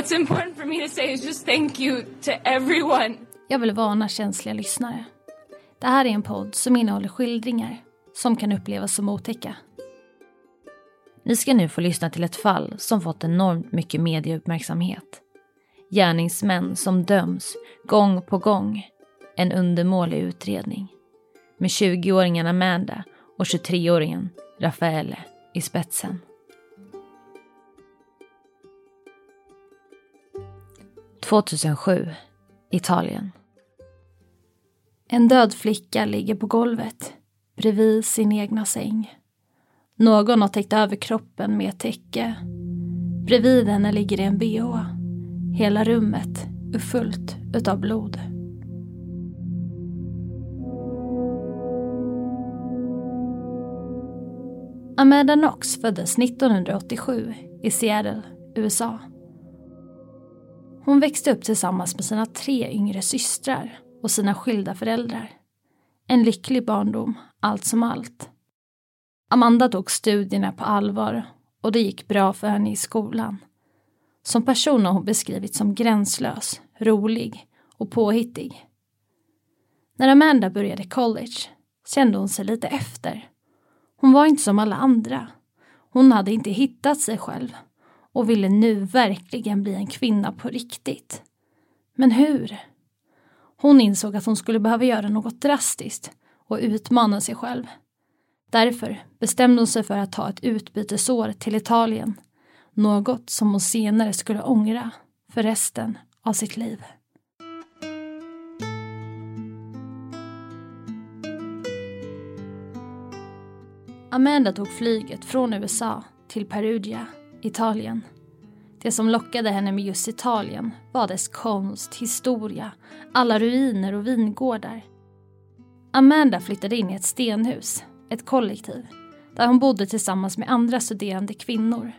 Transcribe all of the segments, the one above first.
what's important for me to say is just thank you to everyone. Jag vill varna känsliga lyssnare. Det här är en podd som innehåller skildringar som kan upplevas som otäcka. Ni ska nu få lyssna till ett fall som fått enormt mycket medieuppmärksamhet. Gärningsmän som döms gång på gång. En undermålig utredning. Med 20-åringen Amanda och 23-åringen Raffaele i spetsen. 2007, Italien. En död flicka ligger på golvet bredvid sin egna säng. Någon har täckt över kroppen med ett täcke. Bredvid henne ligger det en bh. Hela rummet är fullt utav blod. Amanda Knox föddes 1987 i Seattle, USA. Hon växte upp tillsammans med sina tre yngre systrar och sina skilda föräldrar. En lycklig barndom, allt som allt. Amanda tog studierna på allvar och det gick bra för henne i skolan. Som person har hon beskrivits som gränslös, rolig och påhittig. När Amanda började college kände hon sig lite efter. Hon var inte som alla andra. Hon hade inte hittat sig själv och ville nu verkligen bli en kvinna på riktigt. Men hur? Hon insåg att hon skulle behöva göra något drastiskt och utmana sig själv. Därför bestämde hon sig för att ta ett utbytesår till Italien. Något som hon senare skulle ångra för resten av sitt liv. Amanda tog flyget från USA till Perugia, Italien. Det som lockade henne med just Italien var dess konst, historia, alla ruiner och vingårdar. Amanda flyttade in i ett stenhus, ett kollektiv, där hon bodde tillsammans med andra studerande kvinnor.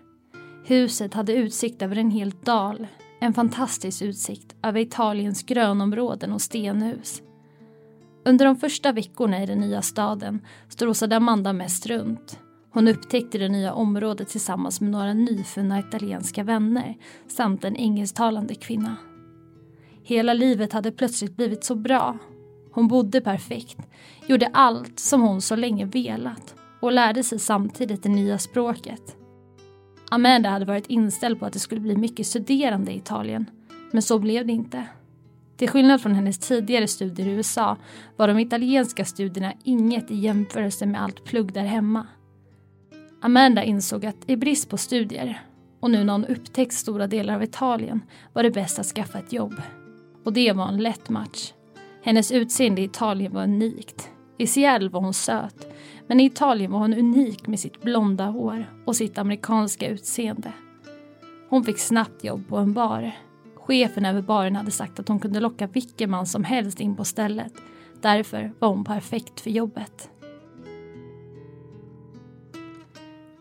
Huset hade utsikt över en hel dal, en fantastisk utsikt över Italiens grönområden och stenhus. Under de första veckorna i den nya staden strosade Amanda mest runt. Hon upptäckte det nya området tillsammans med några nyfunna italienska vänner samt en engelsktalande kvinna. Hela livet hade plötsligt blivit så bra. Hon bodde perfekt, gjorde allt som hon så länge velat och lärde sig samtidigt det nya språket. Amanda hade varit inställd på att det skulle bli mycket studerande i Italien, men så blev det inte. Till skillnad från hennes tidigare studier i USA var de italienska studierna inget i jämförelse med allt plugg där hemma. Amanda insåg att i brist på studier och nu när hon upptäckt stora delar av Italien var det bäst att skaffa ett jobb. Och det var en lätt match. Hennes utseende i Italien var unikt. I Seattle var hon söt, men i Italien var hon unik med sitt blonda hår och sitt amerikanska utseende. Hon fick snabbt jobb på en bar Chefen över baren hade sagt att hon kunde locka vilken man som helst in på stället. Därför var hon perfekt för jobbet.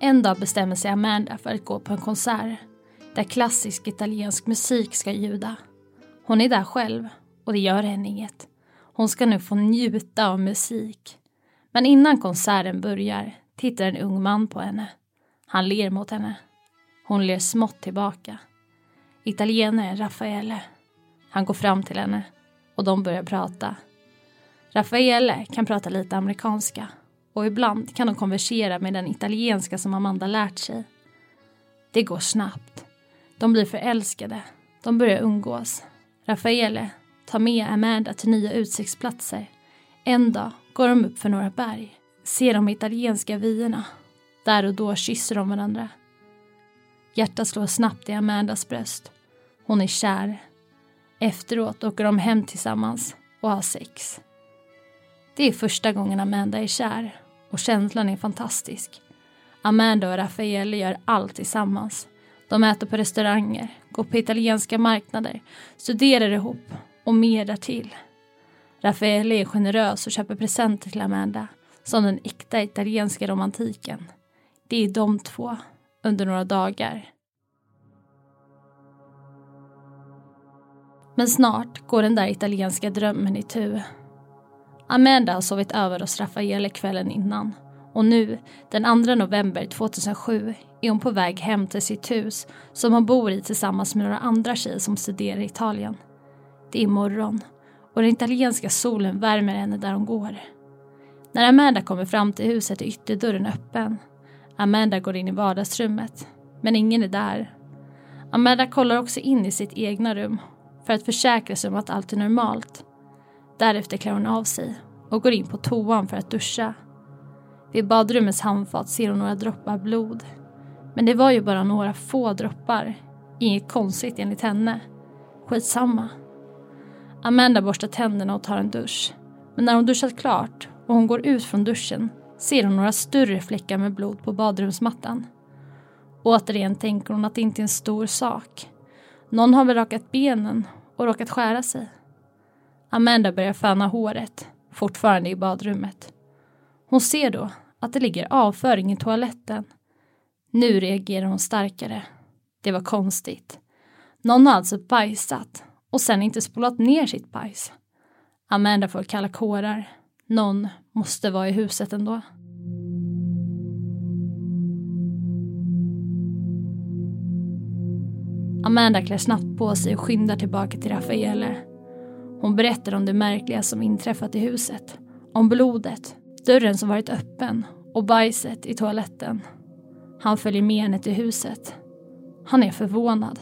En dag bestämmer sig Amanda för att gå på en konsert där klassisk italiensk musik ska ljuda. Hon är där själv och det gör henne inget. Hon ska nu få njuta av musik. Men innan konserten börjar tittar en ung man på henne. Han ler mot henne. Hon ler smått tillbaka. Italienaren Raffaele. Han går fram till henne och de börjar prata. Raffaele kan prata lite amerikanska och ibland kan de konversera med den italienska som Amanda lärt sig. Det går snabbt. De blir förälskade. De börjar umgås. Raffaele tar med Amanda till nya utsiktsplatser. En dag går de upp för några berg, ser de italienska vyerna. Där och då kysser de varandra. Hjärtat slår snabbt i Amandas bröst. Hon är kär. Efteråt åker de hem tillsammans och har sex. Det är första gången Amanda är kär och känslan är fantastisk. Amanda och Raffaele gör allt tillsammans. De äter på restauranger, går på italienska marknader, studerar ihop och mer därtill. Raffaele är generös och köper presenter till Amanda som den äkta italienska romantiken. Det är de två under några dagar. Men snart går den där italienska drömmen i tu. Amanda har sovit över hos Raffaele kvällen innan Och nu, den 2 november 2007, är hon på väg hem till sitt hus som hon bor i tillsammans med några andra tjejer som studerar i Italien. Det är morgon och den italienska solen värmer henne där hon går. När Amanda kommer fram till huset är ytterdörren öppen. Amanda går in i vardagsrummet, men ingen är där. Amanda kollar också in i sitt egna rum för att försäkra sig om att allt är normalt. Därefter klär hon av sig och går in på toan för att duscha. Vid badrummets handfat ser hon några droppar blod. Men det var ju bara några få droppar. Inget konstigt enligt henne. Skitsamma. Amanda borstar tänderna och tar en dusch. Men när hon duschat klart och hon går ut från duschen ser hon några större fläckar med blod på badrumsmattan. Återigen tänker hon att det inte är en stor sak. Någon har väl rakat benen och råkat skära sig. Amanda börjar föna håret, fortfarande i badrummet. Hon ser då att det ligger avföring i toaletten. Nu reagerar hon starkare. Det var konstigt. Någon har alltså bajsat och sen inte spolat ner sitt bajs. Amanda får kalla kårar. Någon måste vara i huset ändå. Amanda klär snabbt på sig och skyndar tillbaka till Raffaele. Hon berättar om det märkliga som inträffat i huset. Om blodet, dörren som varit öppen och bajset i toaletten. Han följer med henne till huset. Han är förvånad.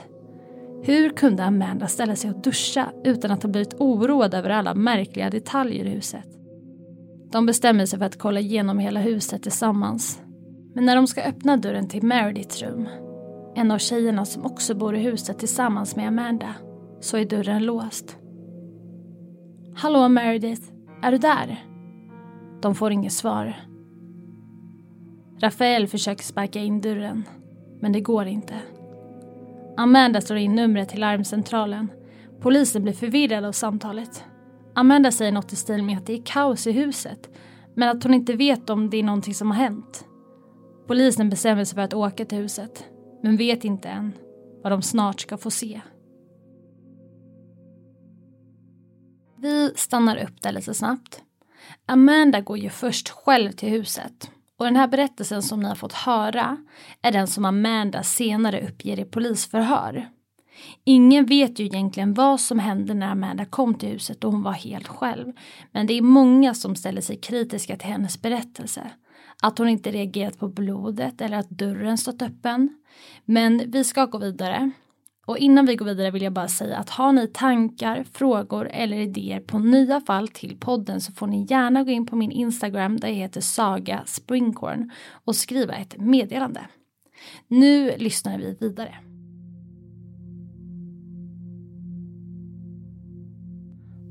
Hur kunde Amanda ställa sig och duscha utan att ha blivit oroad över alla märkliga detaljer i huset? De bestämmer sig för att kolla igenom hela huset tillsammans. Men när de ska öppna dörren till Merediths rum, en av tjejerna som också bor i huset tillsammans med Amanda, så är dörren låst. Hallå Meredith, är du där? De får inget svar. Rafael försöker sparka in dörren, men det går inte. Amanda slår in numret till larmcentralen. Polisen blir förvirrad av samtalet. Amanda säger något i stil med att det är kaos i huset, men att hon inte vet om det är någonting som har hänt. Polisen bestämmer sig för att åka till huset, men vet inte än vad de snart ska få se. Vi stannar upp där lite snabbt. Amanda går ju först själv till huset och den här berättelsen som ni har fått höra är den som Amanda senare uppger i polisförhör. Ingen vet ju egentligen vad som hände när Amanda kom till huset och hon var helt själv. Men det är många som ställer sig kritiska till hennes berättelse. Att hon inte reagerat på blodet eller att dörren stått öppen. Men vi ska gå vidare. Och innan vi går vidare vill jag bara säga att har ni tankar, frågor eller idéer på nya fall till podden så får ni gärna gå in på min Instagram där jag heter Saga Springcorn och skriva ett meddelande. Nu lyssnar vi vidare.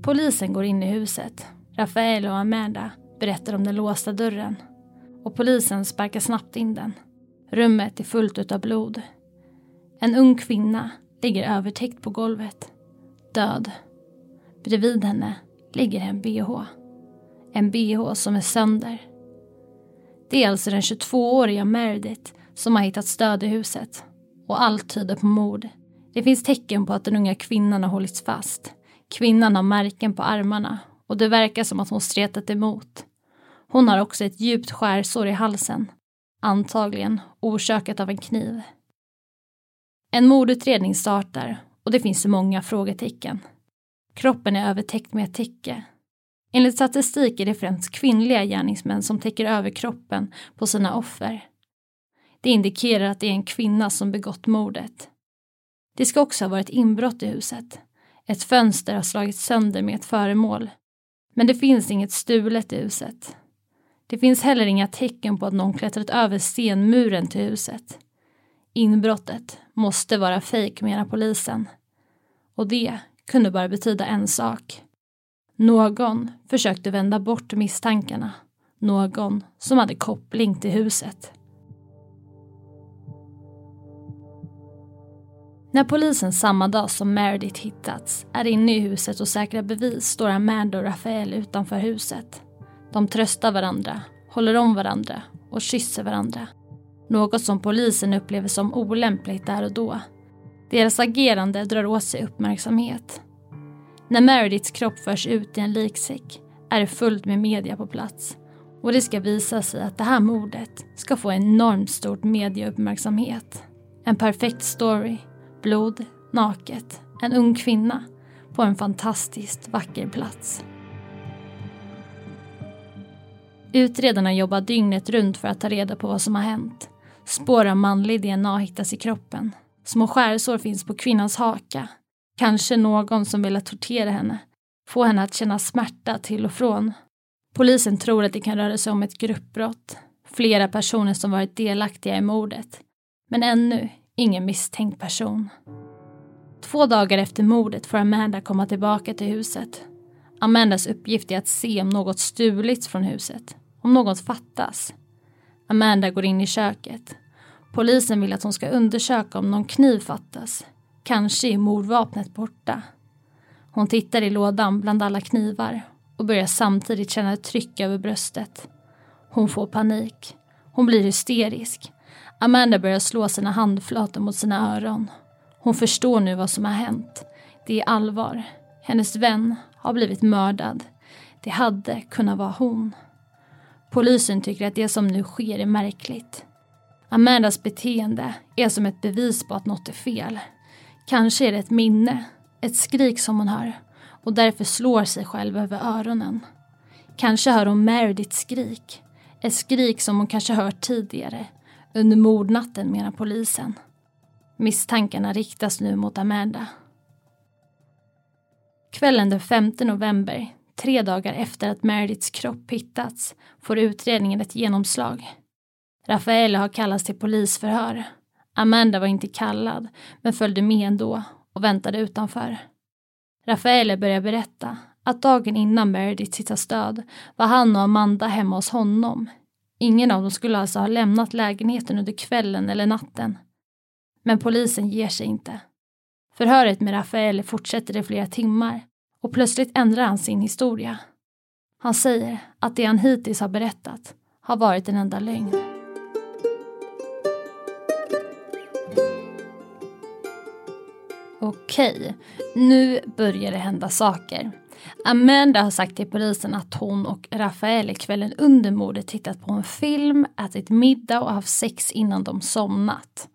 Polisen går in i huset. Rafael och Amanda berättar om den låsta dörren. Och polisen sparkar snabbt in den. Rummet är fullt av blod. En ung kvinna ligger övertäckt på golvet. Död. Bredvid henne ligger en bh. En bh som är sönder. Det är alltså den 22-åriga Meredith som har hittat stöd i huset. Och allt tyder på mord. Det finns tecken på att den unga kvinnan har hållits fast. Kvinnan har märken på armarna och det verkar som att hon stretat emot. Hon har också ett djupt skärsår i halsen. Antagligen orsakat av en kniv. En mordutredning startar och det finns många frågetecken. Kroppen är övertäckt med ett täcke. Enligt statistik är det främst kvinnliga gärningsmän som täcker över kroppen på sina offer. Det indikerar att det är en kvinna som begått mordet. Det ska också ha varit inbrott i huset. Ett fönster har slagits sönder med ett föremål. Men det finns inget stulet i huset. Det finns heller inga tecken på att någon klättrat över stenmuren till huset. Inbrottet måste vara fejk menar polisen. Och det kunde bara betyda en sak. Någon försökte vända bort misstankarna. Någon som hade koppling till huset. När polisen samma dag som Meredith hittats är inne i huset och säkrar bevis står Amanda och Rafael utanför huset. De tröstar varandra, håller om varandra och kysser varandra. Något som polisen upplever som olämpligt där och då. Deras agerande drar åt sig uppmärksamhet. När Merediths kropp förs ut i en liksäck är det fullt med media på plats Och det ska visa sig att det här mordet ska få enormt stort mediauppmärksamhet. En perfekt story, blod, naket, en ung kvinna på en fantastiskt vacker plats. Utredarna jobbar dygnet runt för att ta reda på vad som har hänt. Spår av manlig DNA hittas i kroppen. Små skärsår finns på kvinnans haka. Kanske någon som velat tortera henne. Få henne att känna smärta till och från. Polisen tror att det kan röra sig om ett gruppbrott. Flera personer som varit delaktiga i mordet. Men ännu ingen misstänkt person. Två dagar efter mordet får Amanda komma tillbaka till huset. Amandas uppgift är att se om något stulits från huset. Om något fattas. Amanda går in i köket. Polisen vill att hon ska undersöka om någon kniv fattas. Kanske är mordvapnet borta. Hon tittar i lådan bland alla knivar och börjar samtidigt känna ett tryck över bröstet. Hon får panik. Hon blir hysterisk. Amanda börjar slå sina handflator mot sina öron. Hon förstår nu vad som har hänt. Det är allvar. Hennes vän har blivit mördad. Det hade kunnat vara hon. Polisen tycker att det som nu sker är märkligt. Amandas beteende är som ett bevis på att något är fel. Kanske är det ett minne, ett skrik som hon hör och därför slår sig själv över öronen. Kanske hör hon Meredith skrik. Ett skrik som hon kanske hört tidigare, under mordnatten menar polisen. Misstankarna riktas nu mot Amanda. Kvällen den 5 november, tre dagar efter att Merediths kropp hittats, får utredningen ett genomslag. Rafaela har kallats till polisförhör. Amanda var inte kallad, men följde med ändå och väntade utanför. Rafaela börjar berätta att dagen innan Meredith hittas död var han och Amanda hemma hos honom. Ingen av dem skulle alltså ha lämnat lägenheten under kvällen eller natten. Men polisen ger sig inte. Förhöret med Rafael fortsätter i flera timmar och plötsligt ändrar han sin historia. Han säger att det han hittills har berättat har varit en enda lögn. Okej, nu börjar det hända saker. Amanda har sagt till polisen att hon och Rafael kvällen under mordet tittat på en film, ätit middag och haft sex innan de somnat.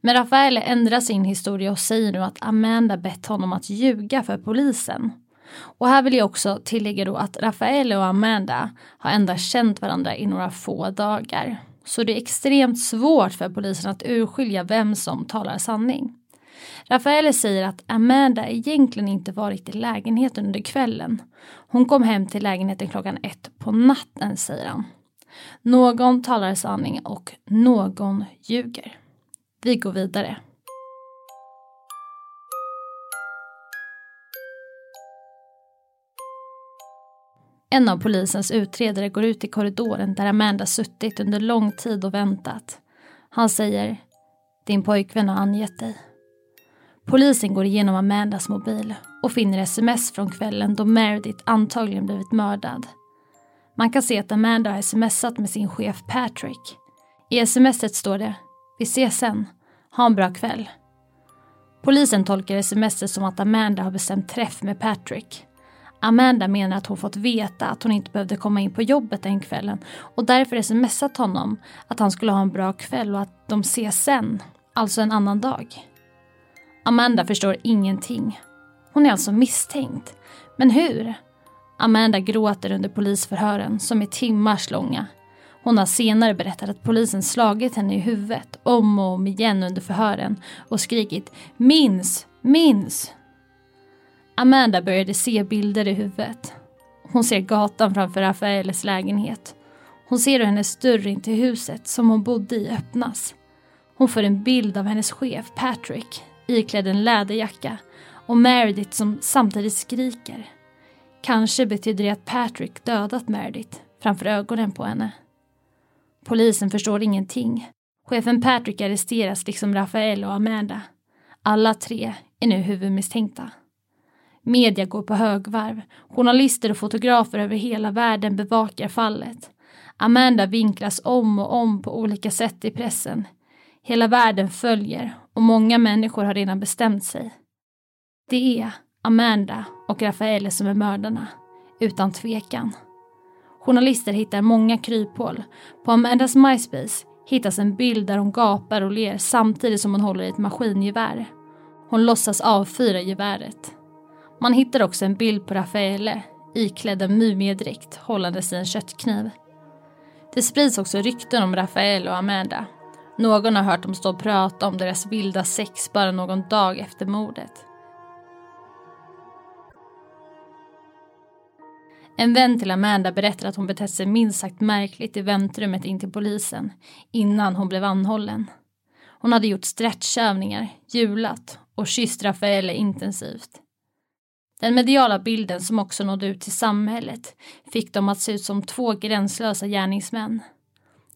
Men Rafael ändrar sin historia och säger nu att Amanda bett honom att ljuga för polisen. Och här vill jag också tillägga då att Rafael och Amanda har endast känt varandra i några få dagar. Så det är extremt svårt för polisen att urskilja vem som talar sanning. Rafael säger att Amanda egentligen inte varit i lägenheten under kvällen. Hon kom hem till lägenheten klockan ett på natten, säger han. Någon talar sanning och någon ljuger. Vi går vidare. En av polisens utredare går ut i korridoren där Amanda suttit under lång tid och väntat. Han säger Din pojkvän har angett dig. Polisen går igenom Amandas mobil och finner sms från kvällen då Meredith antagligen blivit mördad. Man kan se att Amanda har smsat med sin chef Patrick. I smset står det “Vi ses sen. Ha en bra kväll”. Polisen tolkar smset som att Amanda har bestämt träff med Patrick. Amanda menar att hon fått veta att hon inte behövde komma in på jobbet den kvällen och därför smsat honom att han skulle ha en bra kväll och att de ses sen, alltså en annan dag. Amanda förstår ingenting. Hon är alltså misstänkt. Men hur? Amanda gråter under polisförhören som är timmars långa. Hon har senare berättat att polisen slagit henne i huvudet om och om igen under förhören och skrikit “Minns! Minns!” Amanda började se bilder i huvudet. Hon ser gatan framför Rafaeles lägenhet. Hon ser hur hennes dörr in till huset som hon bodde i öppnas. Hon får en bild av hennes chef Patrick iklädd en läderjacka och Meredith som samtidigt skriker. Kanske betyder det att Patrick dödat Meredith framför ögonen på henne. Polisen förstår ingenting. Chefen Patrick arresteras liksom Rafael och Amanda. Alla tre är nu huvudmisstänkta. Media går på högvarv. Journalister och fotografer över hela världen bevakar fallet. Amanda vinklas om och om på olika sätt i pressen. Hela världen följer och många människor har redan bestämt sig. Det är Amanda och Rafael som är mördarna, utan tvekan. Journalister hittar många kryphål. På Amandas MySpace hittas en bild där hon gapar och ler samtidigt som hon håller i ett maskingevär. Hon låtsas avfyra geväret. Man hittar också en bild på Raffaele iklädd en mumiedräkt hållandes i en köttkniv. Det sprids också rykten om Raffaele och Amanda. Någon har hört dem stå och prata om deras vilda sex bara någon dag efter mordet. En vän till Amanda berättar att hon betett sig minst sagt märkligt i väntrummet in till polisen innan hon blev anhållen. Hon hade gjort stretchövningar, hjulat och kysst Raffaele intensivt. Den mediala bilden som också nådde ut till samhället fick dem att se ut som två gränslösa gärningsmän.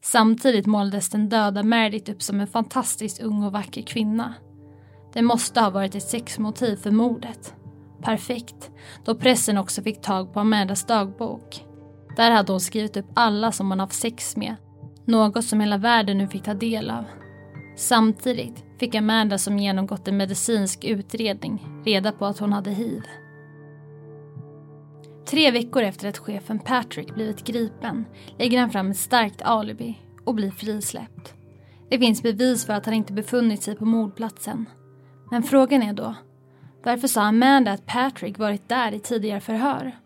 Samtidigt målades den döda Meredith upp som en fantastiskt ung och vacker kvinna. Det måste ha varit ett sexmotiv för mordet. Perfekt, då pressen också fick tag på Amandas dagbok. Där hade hon skrivit upp alla som hon haft sex med. Något som hela världen nu fick ta del av. Samtidigt fick Amanda som genomgått en medicinsk utredning reda på att hon hade hiv. Tre veckor efter att chefen Patrick blivit gripen lägger han fram ett starkt alibi och blir frisläppt. Det finns bevis för att han inte befunnit sig på mordplatsen. Men frågan är då, varför sa Amanda att Patrick varit där i tidigare förhör?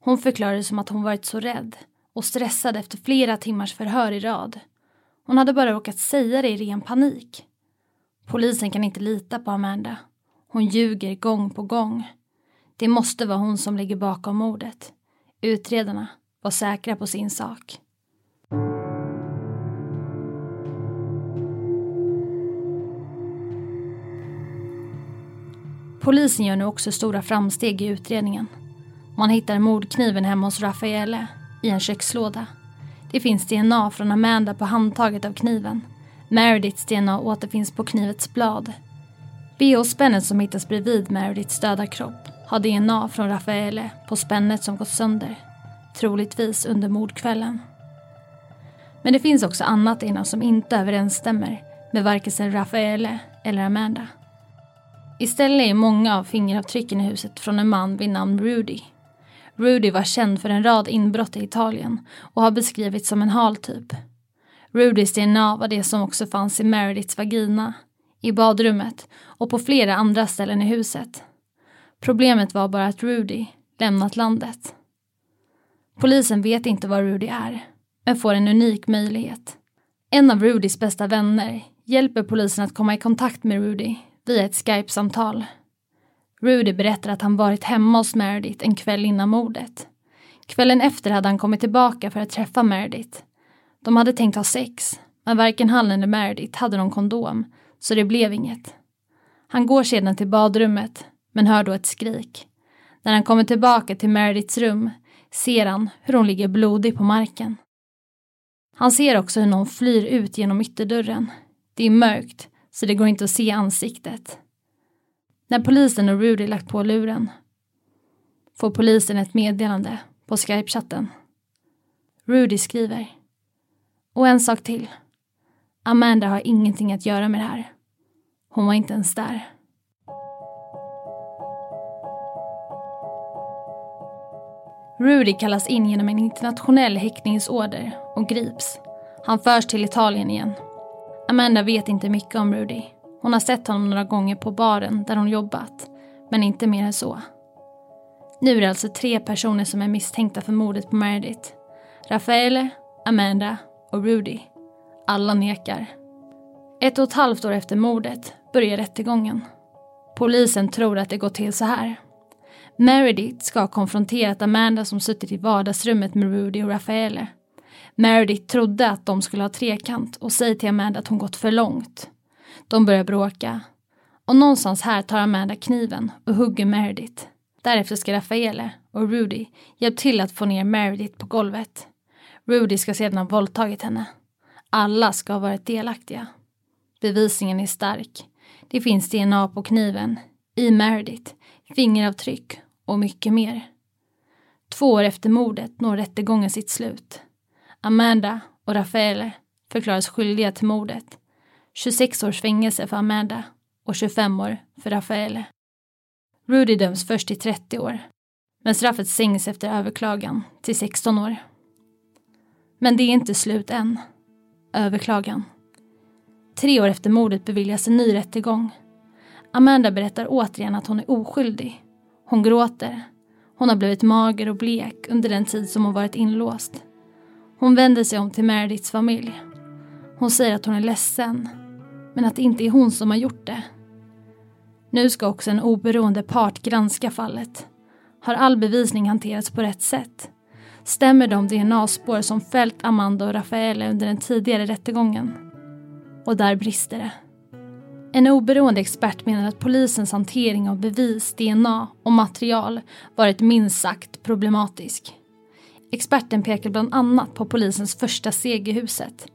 Hon förklarade som att hon varit så rädd och stressad efter flera timmars förhör i rad. Hon hade bara råkat säga det i ren panik. Polisen kan inte lita på Amanda. Hon ljuger gång på gång. Det måste vara hon som ligger bakom mordet. Utredarna var säkra på sin sak. Polisen gör nu också stora framsteg i utredningen. Man hittar mordkniven hemma hos Raffaele i en kökslåda. Det finns DNA från Amanda på handtaget av kniven. Merediths DNA återfinns på knivets blad. BH-spännet som hittas bredvid Merediths döda kropp har DNA från Raffaele på spännet som gått sönder. Troligtvis under mordkvällen. Men det finns också annat DNA som inte överensstämmer med varken Raffaele eller Amanda. Istället är många av fingeravtrycken i huset från en man vid namn Rudy. Rudy var känd för en rad inbrott i Italien och har beskrivits som en hal typ. Rudys DNA var det som också fanns i Merediths vagina, i badrummet och på flera andra ställen i huset. Problemet var bara att Rudy lämnat landet. Polisen vet inte var Rudy är, men får en unik möjlighet. En av Rudys bästa vänner hjälper polisen att komma i kontakt med Rudy via ett Skype-samtal. Rudy berättar att han varit hemma hos Meredith en kväll innan mordet. Kvällen efter hade han kommit tillbaka för att träffa Meredith. De hade tänkt ha sex, men varken han eller Meredith hade någon kondom, så det blev inget. Han går sedan till badrummet men hör då ett skrik. När han kommer tillbaka till Merediths rum ser han hur hon ligger blodig på marken. Han ser också hur någon flyr ut genom ytterdörren. Det är mörkt, så det går inte att se ansiktet. När polisen och Rudy lagt på luren får polisen ett meddelande på Skype-chatten. Rudy skriver. Och en sak till. Amanda har ingenting att göra med det här. Hon var inte ens där. Rudy kallas in genom en internationell häktningsorder och grips. Han förs till Italien igen. Amanda vet inte mycket om Rudy. Hon har sett honom några gånger på baren där hon jobbat, men inte mer än så. Nu är det alltså tre personer som är misstänkta för mordet på Meredith. Raffaele, Amanda och Rudy. Alla nekar. Ett och ett halvt år efter mordet börjar rättegången. Polisen tror att det går till så här. Meredith ska ha konfronterat Amanda som suttit i vardagsrummet med Rudy och Raffaele. Meredith trodde att de skulle ha trekant och säger till Amanda att hon gått för långt. De börjar bråka. Och någonstans här tar Amanda kniven och hugger Meredith. Därefter ska Raffaele och Rudy hjälpa till att få ner Meredith på golvet. Rudy ska sedan ha våldtagit henne. Alla ska ha varit delaktiga. Bevisningen är stark. Det finns DNA på kniven, i Meredith, fingeravtryck och mycket mer. Två år efter mordet når rättegången sitt slut. Amanda och Rafaele förklaras skyldiga till mordet. 26 års fängelse för Amanda och 25 år för Rafaele. Rudy döms först till 30 år. Men straffet sänks efter överklagan till 16 år. Men det är inte slut än. Överklagan. Tre år efter mordet beviljas en ny rättegång. Amanda berättar återigen att hon är oskyldig. Hon gråter. Hon har blivit mager och blek under den tid som hon varit inlåst. Hon vänder sig om till Merediths familj. Hon säger att hon är ledsen, men att det inte är hon som har gjort det. Nu ska också en oberoende part granska fallet. Har all bevisning hanterats på rätt sätt? Stämmer de DNA-spår som fällt Amanda och Rafaele under den tidigare rättegången? Och där brister det. En oberoende expert menar att polisens hantering av bevis, DNA och material varit minst sagt problematisk. Experten pekar bland annat på polisens första steg i huset.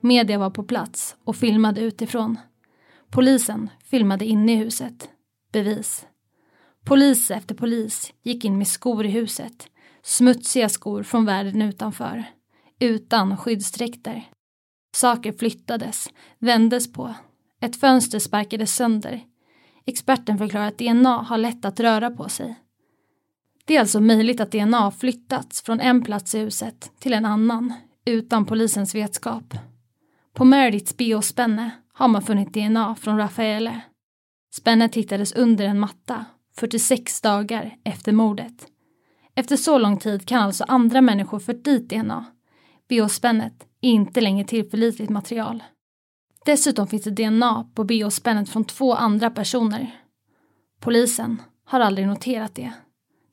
Media var på plats och filmade utifrån. Polisen filmade inne i huset. Bevis. Polis efter polis gick in med skor i huset. Smutsiga skor från världen utanför. Utan skyddsdräkter. Saker flyttades, vändes på. Ett fönster sparkades sönder. Experten förklarar att DNA har lätt att röra på sig. Det är alltså möjligt att DNA flyttats från en plats i huset till en annan utan polisens vetskap. På Merediths biospänne har man funnit DNA från Raffaele. Spännet hittades under en matta 46 dagar efter mordet. Efter så lång tid kan alltså andra människor fört dit DNA. Biospännet är inte längre tillförlitligt material. Dessutom finns det DNA på biospännet från två andra personer. Polisen har aldrig noterat det.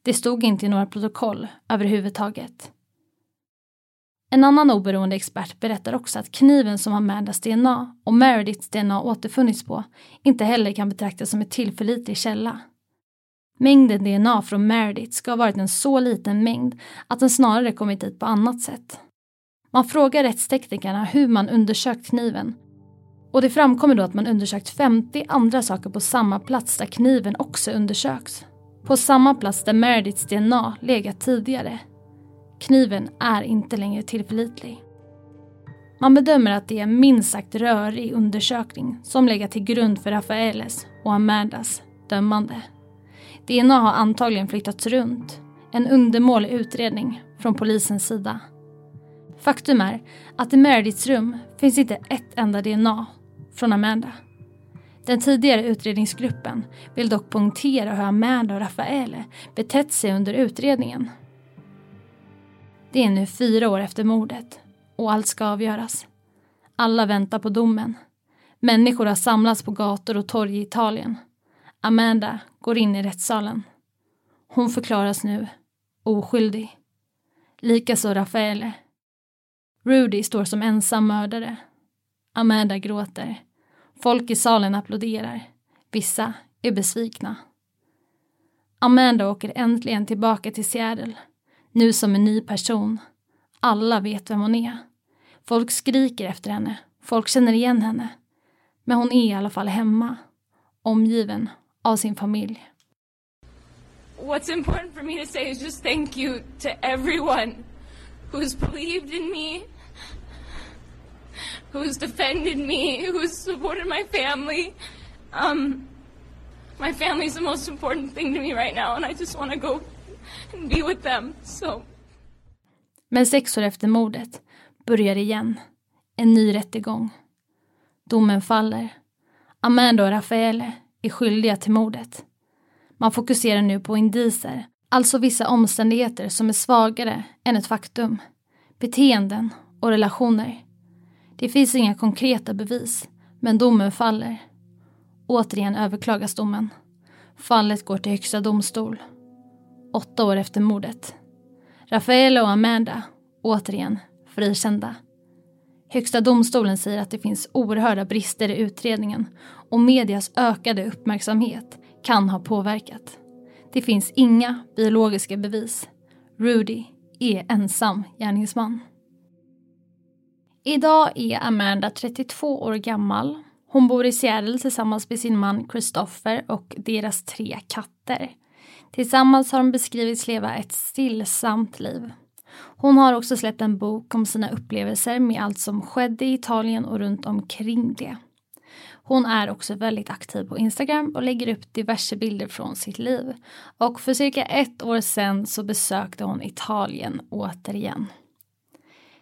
Det stod inte i några protokoll överhuvudtaget. En annan oberoende expert berättar också att kniven som Amandas DNA och Merediths DNA återfunnits på inte heller kan betraktas som en tillförlitlig källa. Mängden DNA från Meredith ska ha varit en så liten mängd att den snarare kommit dit på annat sätt. Man frågar rättsteknikerna hur man undersökt kniven och det framkommer då att man undersökt 50 andra saker på samma plats där kniven också undersöks. På samma plats där Merediths DNA legat tidigare. Kniven är inte längre tillförlitlig. Man bedömer att det är en minst sagt rörig undersökning som legat till grund för Rafaeles och Amandas dömande. DNA har antagligen flyttats runt. En undermålig utredning från polisens sida. Faktum är att i Merediths rum finns inte ett enda DNA från Amanda. Den tidigare utredningsgruppen vill dock poängtera hur Amanda och Rafaele betett sig under utredningen. Det är nu fyra år efter mordet och allt ska avgöras. Alla väntar på domen. Människor har samlats på gator och torg i Italien. Amanda går in i rättssalen. Hon förklaras nu oskyldig. Likaså Rafaele. Rudy står som ensam mördare. Amanda gråter. Folk i salen applåderar. Vissa är besvikna. Amanda åker äntligen tillbaka till Seattle. Nu som en ny person. Alla vet vem hon är. Folk skriker efter henne. Folk känner igen henne. Men hon är i alla fall hemma. Omgiven av sin familj. What's important for me to say is just thank you to everyone who's believed in me, who's defended me, who's supported my family. Um, my family's the most important thing to me right now, and I just want to go and be with them. So. Men sex år efter mordet börjar igen. En ny rättegång. Domen faller. Amanda och Raffaele är skyldiga till mordet. Man fokuserar nu på indiser, alltså vissa omständigheter som är svagare än ett faktum. Beteenden och relationer. Det finns inga konkreta bevis, men domen faller. Återigen överklagas domen. Fallet går till Högsta domstol. Åtta år efter mordet. Rafaela och Amanda, återigen frikända. Högsta domstolen säger att det finns oerhörda brister i utredningen och medias ökade uppmärksamhet kan ha påverkat. Det finns inga biologiska bevis. Rudy är ensam gärningsman. Idag är Amanda 32 år gammal. Hon bor i Seattle tillsammans med sin man Christopher och deras tre katter. Tillsammans har de beskrivits leva ett stillsamt liv. Hon har också släppt en bok om sina upplevelser med allt som skedde i Italien och runt omkring det. Hon är också väldigt aktiv på Instagram och lägger upp diverse bilder från sitt liv. Och för cirka ett år sedan så besökte hon Italien återigen.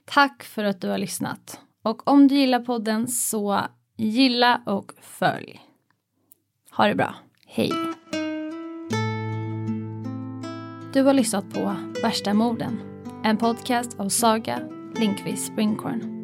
Tack för att du har lyssnat. Och om du gillar podden så gilla och följ. Ha det bra. Hej! Du har lyssnat på Värsta morden, en podcast av Saga Linkvist Springhorn.